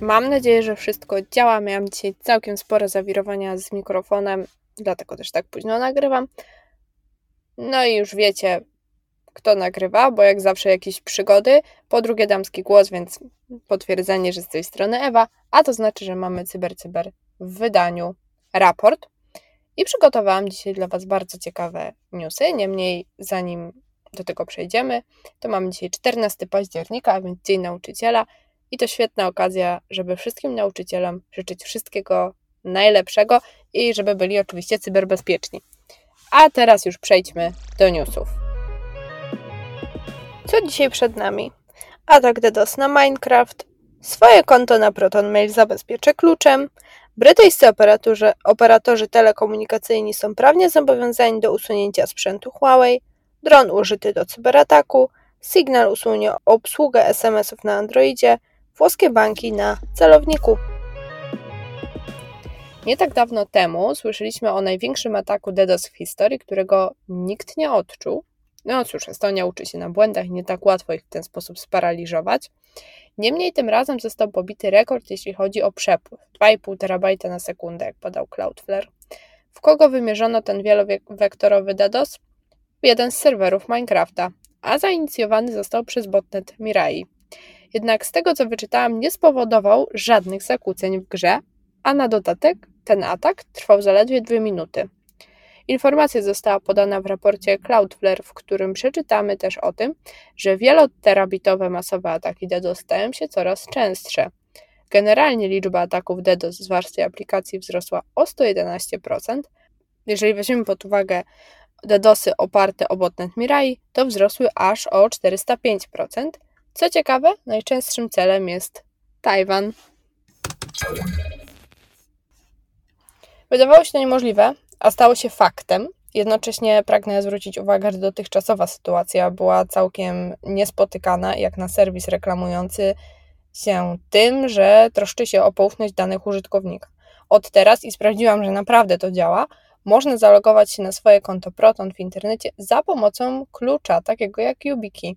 Mam nadzieję, że wszystko działa. Miałam dzisiaj całkiem spore zawirowania z mikrofonem, dlatego też tak późno nagrywam. No i już wiecie, kto nagrywa, bo jak zawsze jakieś przygody. Po drugie damski głos, więc potwierdzenie, że z tej strony Ewa, a to znaczy, że mamy Cyber Cyber w wydaniu raport. I przygotowałam dzisiaj dla Was bardzo ciekawe newsy. Niemniej, zanim do tego przejdziemy, to mamy dzisiaj 14 października, a więc Dzień Nauczyciela. I to świetna okazja, żeby wszystkim nauczycielom życzyć wszystkiego najlepszego i żeby byli oczywiście cyberbezpieczni. A teraz już przejdźmy do newsów. Co dzisiaj przed nami? Atak DDoS na Minecraft, swoje konto na ProtonMail zabezpieczę kluczem, brytyjscy operatorzy, operatorzy telekomunikacyjni są prawnie zobowiązani do usunięcia sprzętu Huawei, dron użyty do cyberataku, Signal usunie obsługę SMS-ów na Androidzie, włoskie banki na celowniku. Nie tak dawno temu słyszeliśmy o największym ataku DDoS w historii, którego nikt nie odczuł. No cóż, Estonia uczy się na błędach i nie tak łatwo ich w ten sposób sparaliżować. Niemniej tym razem został pobity rekord, jeśli chodzi o przepływ 2,5 terabajta na sekundę, jak podał Cloudflare. W kogo wymierzono ten wielowektorowy DDoS? Jeden z serwerów Minecrafta, a zainicjowany został przez botnet Mirai. Jednak z tego co wyczytałam, nie spowodował żadnych zakłóceń w grze, a na dodatek ten atak trwał zaledwie dwie minuty. Informacja została podana w raporcie Cloudflare, w którym przeczytamy też o tym, że wieloterabitowe masowe ataki DDoS stają się coraz częstsze. Generalnie liczba ataków DDoS z warstwy aplikacji wzrosła o 111%. Jeżeli weźmiemy pod uwagę DDoSy oparte o botnet Mirai, to wzrosły aż o 405%. Co ciekawe, najczęstszym celem jest Tajwan. Wydawało się to niemożliwe, a stało się faktem. Jednocześnie pragnę zwrócić uwagę, że dotychczasowa sytuacja była całkiem niespotykana, jak na serwis reklamujący się tym, że troszczy się o poufność danych użytkownika. Od teraz, i sprawdziłam, że naprawdę to działa, można zalogować się na swoje konto Proton w internecie za pomocą klucza, takiego jak YubiKey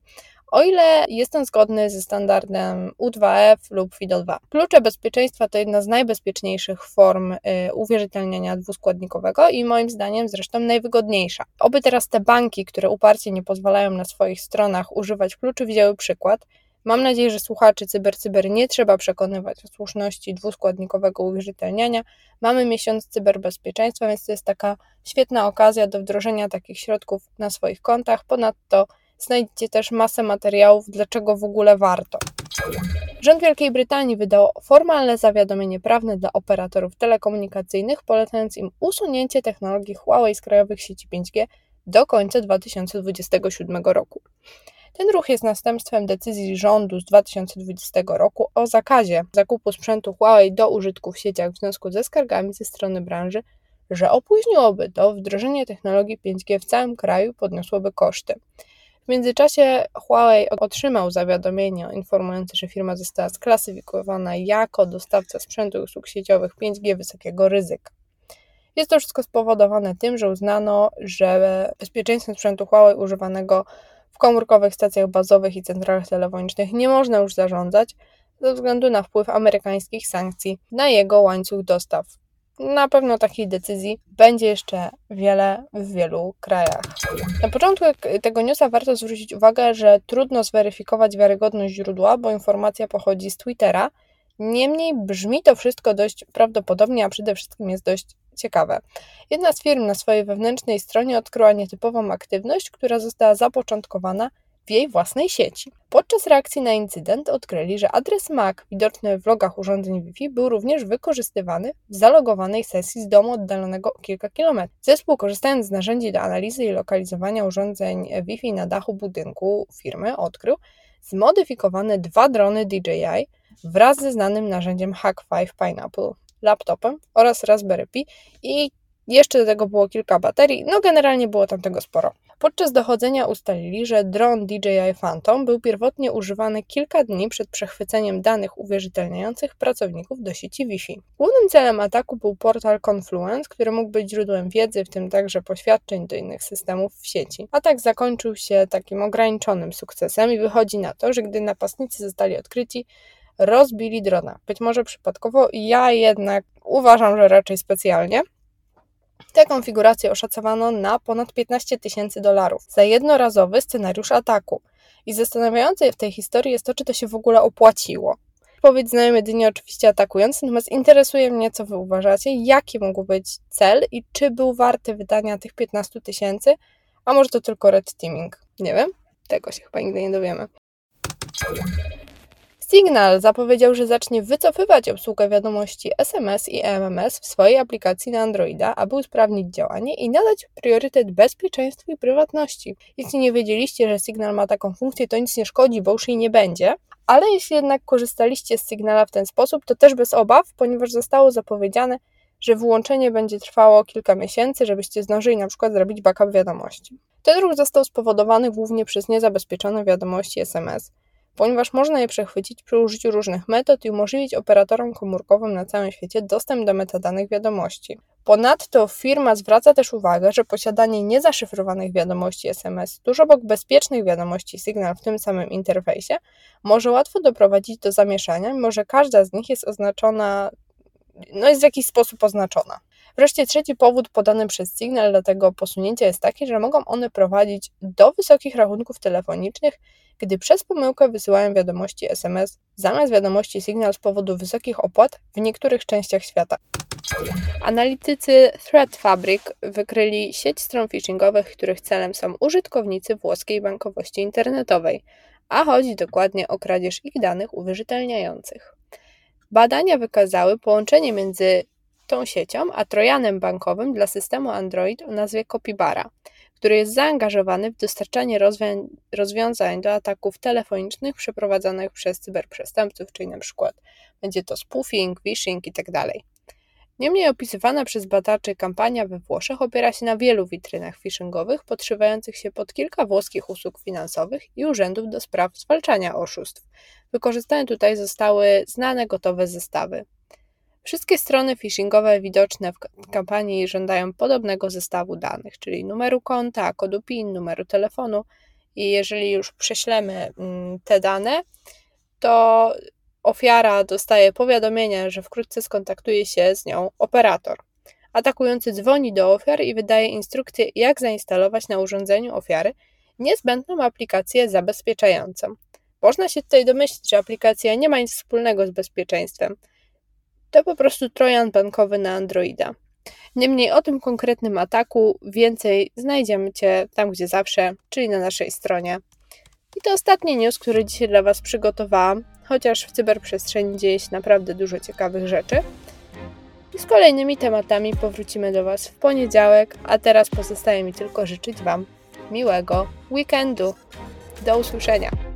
o ile jest on zgodny ze standardem U2F lub FIDO2. Klucze bezpieczeństwa to jedna z najbezpieczniejszych form y, uwierzytelniania dwuskładnikowego i moim zdaniem zresztą najwygodniejsza. Oby teraz te banki, które uparcie nie pozwalają na swoich stronach używać kluczy, wzięły przykład. Mam nadzieję, że słuchaczy CyberCyber nie trzeba przekonywać o słuszności dwuskładnikowego uwierzytelniania. Mamy miesiąc cyberbezpieczeństwa, więc to jest taka świetna okazja do wdrożenia takich środków na swoich kontach. Ponadto Znajdziecie też masę materiałów, dlaczego w ogóle warto. Rząd Wielkiej Brytanii wydał formalne zawiadomienie prawne dla operatorów telekomunikacyjnych, polecając im usunięcie technologii Huawei z krajowych sieci 5G do końca 2027 roku. Ten ruch jest następstwem decyzji rządu z 2020 roku o zakazie zakupu sprzętu Huawei do użytku w sieciach w związku ze skargami ze strony branży, że opóźniłoby to wdrożenie technologii 5G w całym kraju, podniosłoby koszty. W międzyczasie Huawei otrzymał zawiadomienie informujące, że firma została sklasyfikowana jako dostawca sprzętu i usług sieciowych 5G wysokiego ryzyka. Jest to wszystko spowodowane tym, że uznano, że bezpieczeństwem sprzętu Huawei używanego w komórkowych stacjach bazowych i centralach telefonicznych nie można już zarządzać ze względu na wpływ amerykańskich sankcji na jego łańcuch dostaw na pewno takiej decyzji będzie jeszcze wiele w wielu krajach. Na początku tego newsa warto zwrócić uwagę, że trudno zweryfikować wiarygodność źródła, bo informacja pochodzi z Twittera. Niemniej brzmi to wszystko dość prawdopodobnie, a przede wszystkim jest dość ciekawe. Jedna z firm na swojej wewnętrznej stronie odkryła nietypową aktywność, która została zapoczątkowana w jej własnej sieci. Podczas reakcji na incydent odkryli, że adres MAC widoczny w logach urządzeń Wi-Fi był również wykorzystywany w zalogowanej sesji z domu oddalonego o kilka kilometrów. Zespół, korzystając z narzędzi do analizy i lokalizowania urządzeń Wi-Fi na dachu budynku firmy, odkrył zmodyfikowane dwa drony DJI wraz ze znanym narzędziem Hack5 Pineapple laptopem oraz Raspberry Pi i jeszcze do tego było kilka baterii, no generalnie było tam tego sporo. Podczas dochodzenia ustalili, że dron DJI Phantom był pierwotnie używany kilka dni przed przechwyceniem danych uwierzytelniających pracowników do sieci Wi-Fi. Głównym celem ataku był portal Confluence, który mógł być źródłem wiedzy, w tym także poświadczeń do innych systemów w sieci. Atak zakończył się takim ograniczonym sukcesem i wychodzi na to, że gdy napastnicy zostali odkryci, rozbili drona. Być może przypadkowo, ja jednak uważam, że raczej specjalnie. Tę konfigurację oszacowano na ponad 15 tysięcy dolarów za jednorazowy scenariusz ataku. I zastanawiające w tej historii jest to, czy to się w ogóle opłaciło. Odpowiedź znają jedynie oczywiście atakujący, natomiast interesuje mnie, co wy uważacie, jaki mógł być cel i czy był warty wydania tych 15 tysięcy, a może to tylko red teaming. Nie wiem, tego się chyba nigdy nie dowiemy. Signal zapowiedział, że zacznie wycofywać obsługę wiadomości SMS i MMS w swojej aplikacji na Androida, aby usprawnić działanie i nadać priorytet bezpieczeństwu i prywatności. Jeśli nie wiedzieliście, że Signal ma taką funkcję, to nic nie szkodzi, bo już jej nie będzie. Ale jeśli jednak korzystaliście z Signala w ten sposób, to też bez obaw, ponieważ zostało zapowiedziane, że wyłączenie będzie trwało kilka miesięcy, żebyście zdążyli na przykład zrobić backup wiadomości. Ten ruch został spowodowany głównie przez niezabezpieczone wiadomości SMS ponieważ można je przechwycić przy użyciu różnych metod i umożliwić operatorom komórkowym na całym świecie dostęp do metadanych wiadomości. Ponadto firma zwraca też uwagę, że posiadanie niezaszyfrowanych wiadomości SMS tuż obok bezpiecznych wiadomości Signal w tym samym interfejsie może łatwo doprowadzić do zamieszania, mimo że każda z nich jest oznaczona, no jest w jakiś sposób oznaczona. Wreszcie trzeci powód podany przez Signal dla tego posunięcia jest taki, że mogą one prowadzić do wysokich rachunków telefonicznych, gdy przez pomyłkę wysyłają wiadomości SMS zamiast wiadomości Signal z powodu wysokich opłat w niektórych częściach świata. Analitycy Threat Fabric wykryli sieć stron phishingowych, których celem są użytkownicy włoskiej bankowości internetowej, a chodzi dokładnie o kradzież ich danych uwierzytelniających. Badania wykazały połączenie między tą siecią, a trojanem bankowym dla systemu Android o nazwie Copybara, który jest zaangażowany w dostarczanie rozwiązań do ataków telefonicznych przeprowadzonych przez cyberprzestępców, czyli na przykład będzie to spoofing, phishing itd. Tak Niemniej opisywana przez badaczy kampania we Włoszech opiera się na wielu witrynach phishingowych podszywających się pod kilka włoskich usług finansowych i urzędów do spraw zwalczania oszustw. Wykorzystane tutaj zostały znane gotowe zestawy. Wszystkie strony phishingowe widoczne w kampanii żądają podobnego zestawu danych, czyli numeru konta, kodu PIN, numeru telefonu i jeżeli już prześlemy mm, te dane, to ofiara dostaje powiadomienie, że wkrótce skontaktuje się z nią operator. Atakujący dzwoni do ofiar i wydaje instrukcję, jak zainstalować na urządzeniu ofiary niezbędną aplikację zabezpieczającą. Można się tutaj domyślić, że aplikacja nie ma nic wspólnego z bezpieczeństwem to po prostu trojan bankowy na Androida. Niemniej o tym konkretnym ataku więcej znajdziemy Cię tam, gdzie zawsze, czyli na naszej stronie. I to ostatni news, który dzisiaj dla Was przygotowałam, chociaż w cyberprzestrzeni dzieje się naprawdę dużo ciekawych rzeczy. I z kolejnymi tematami powrócimy do Was w poniedziałek, a teraz pozostaje mi tylko życzyć Wam miłego weekendu. Do usłyszenia.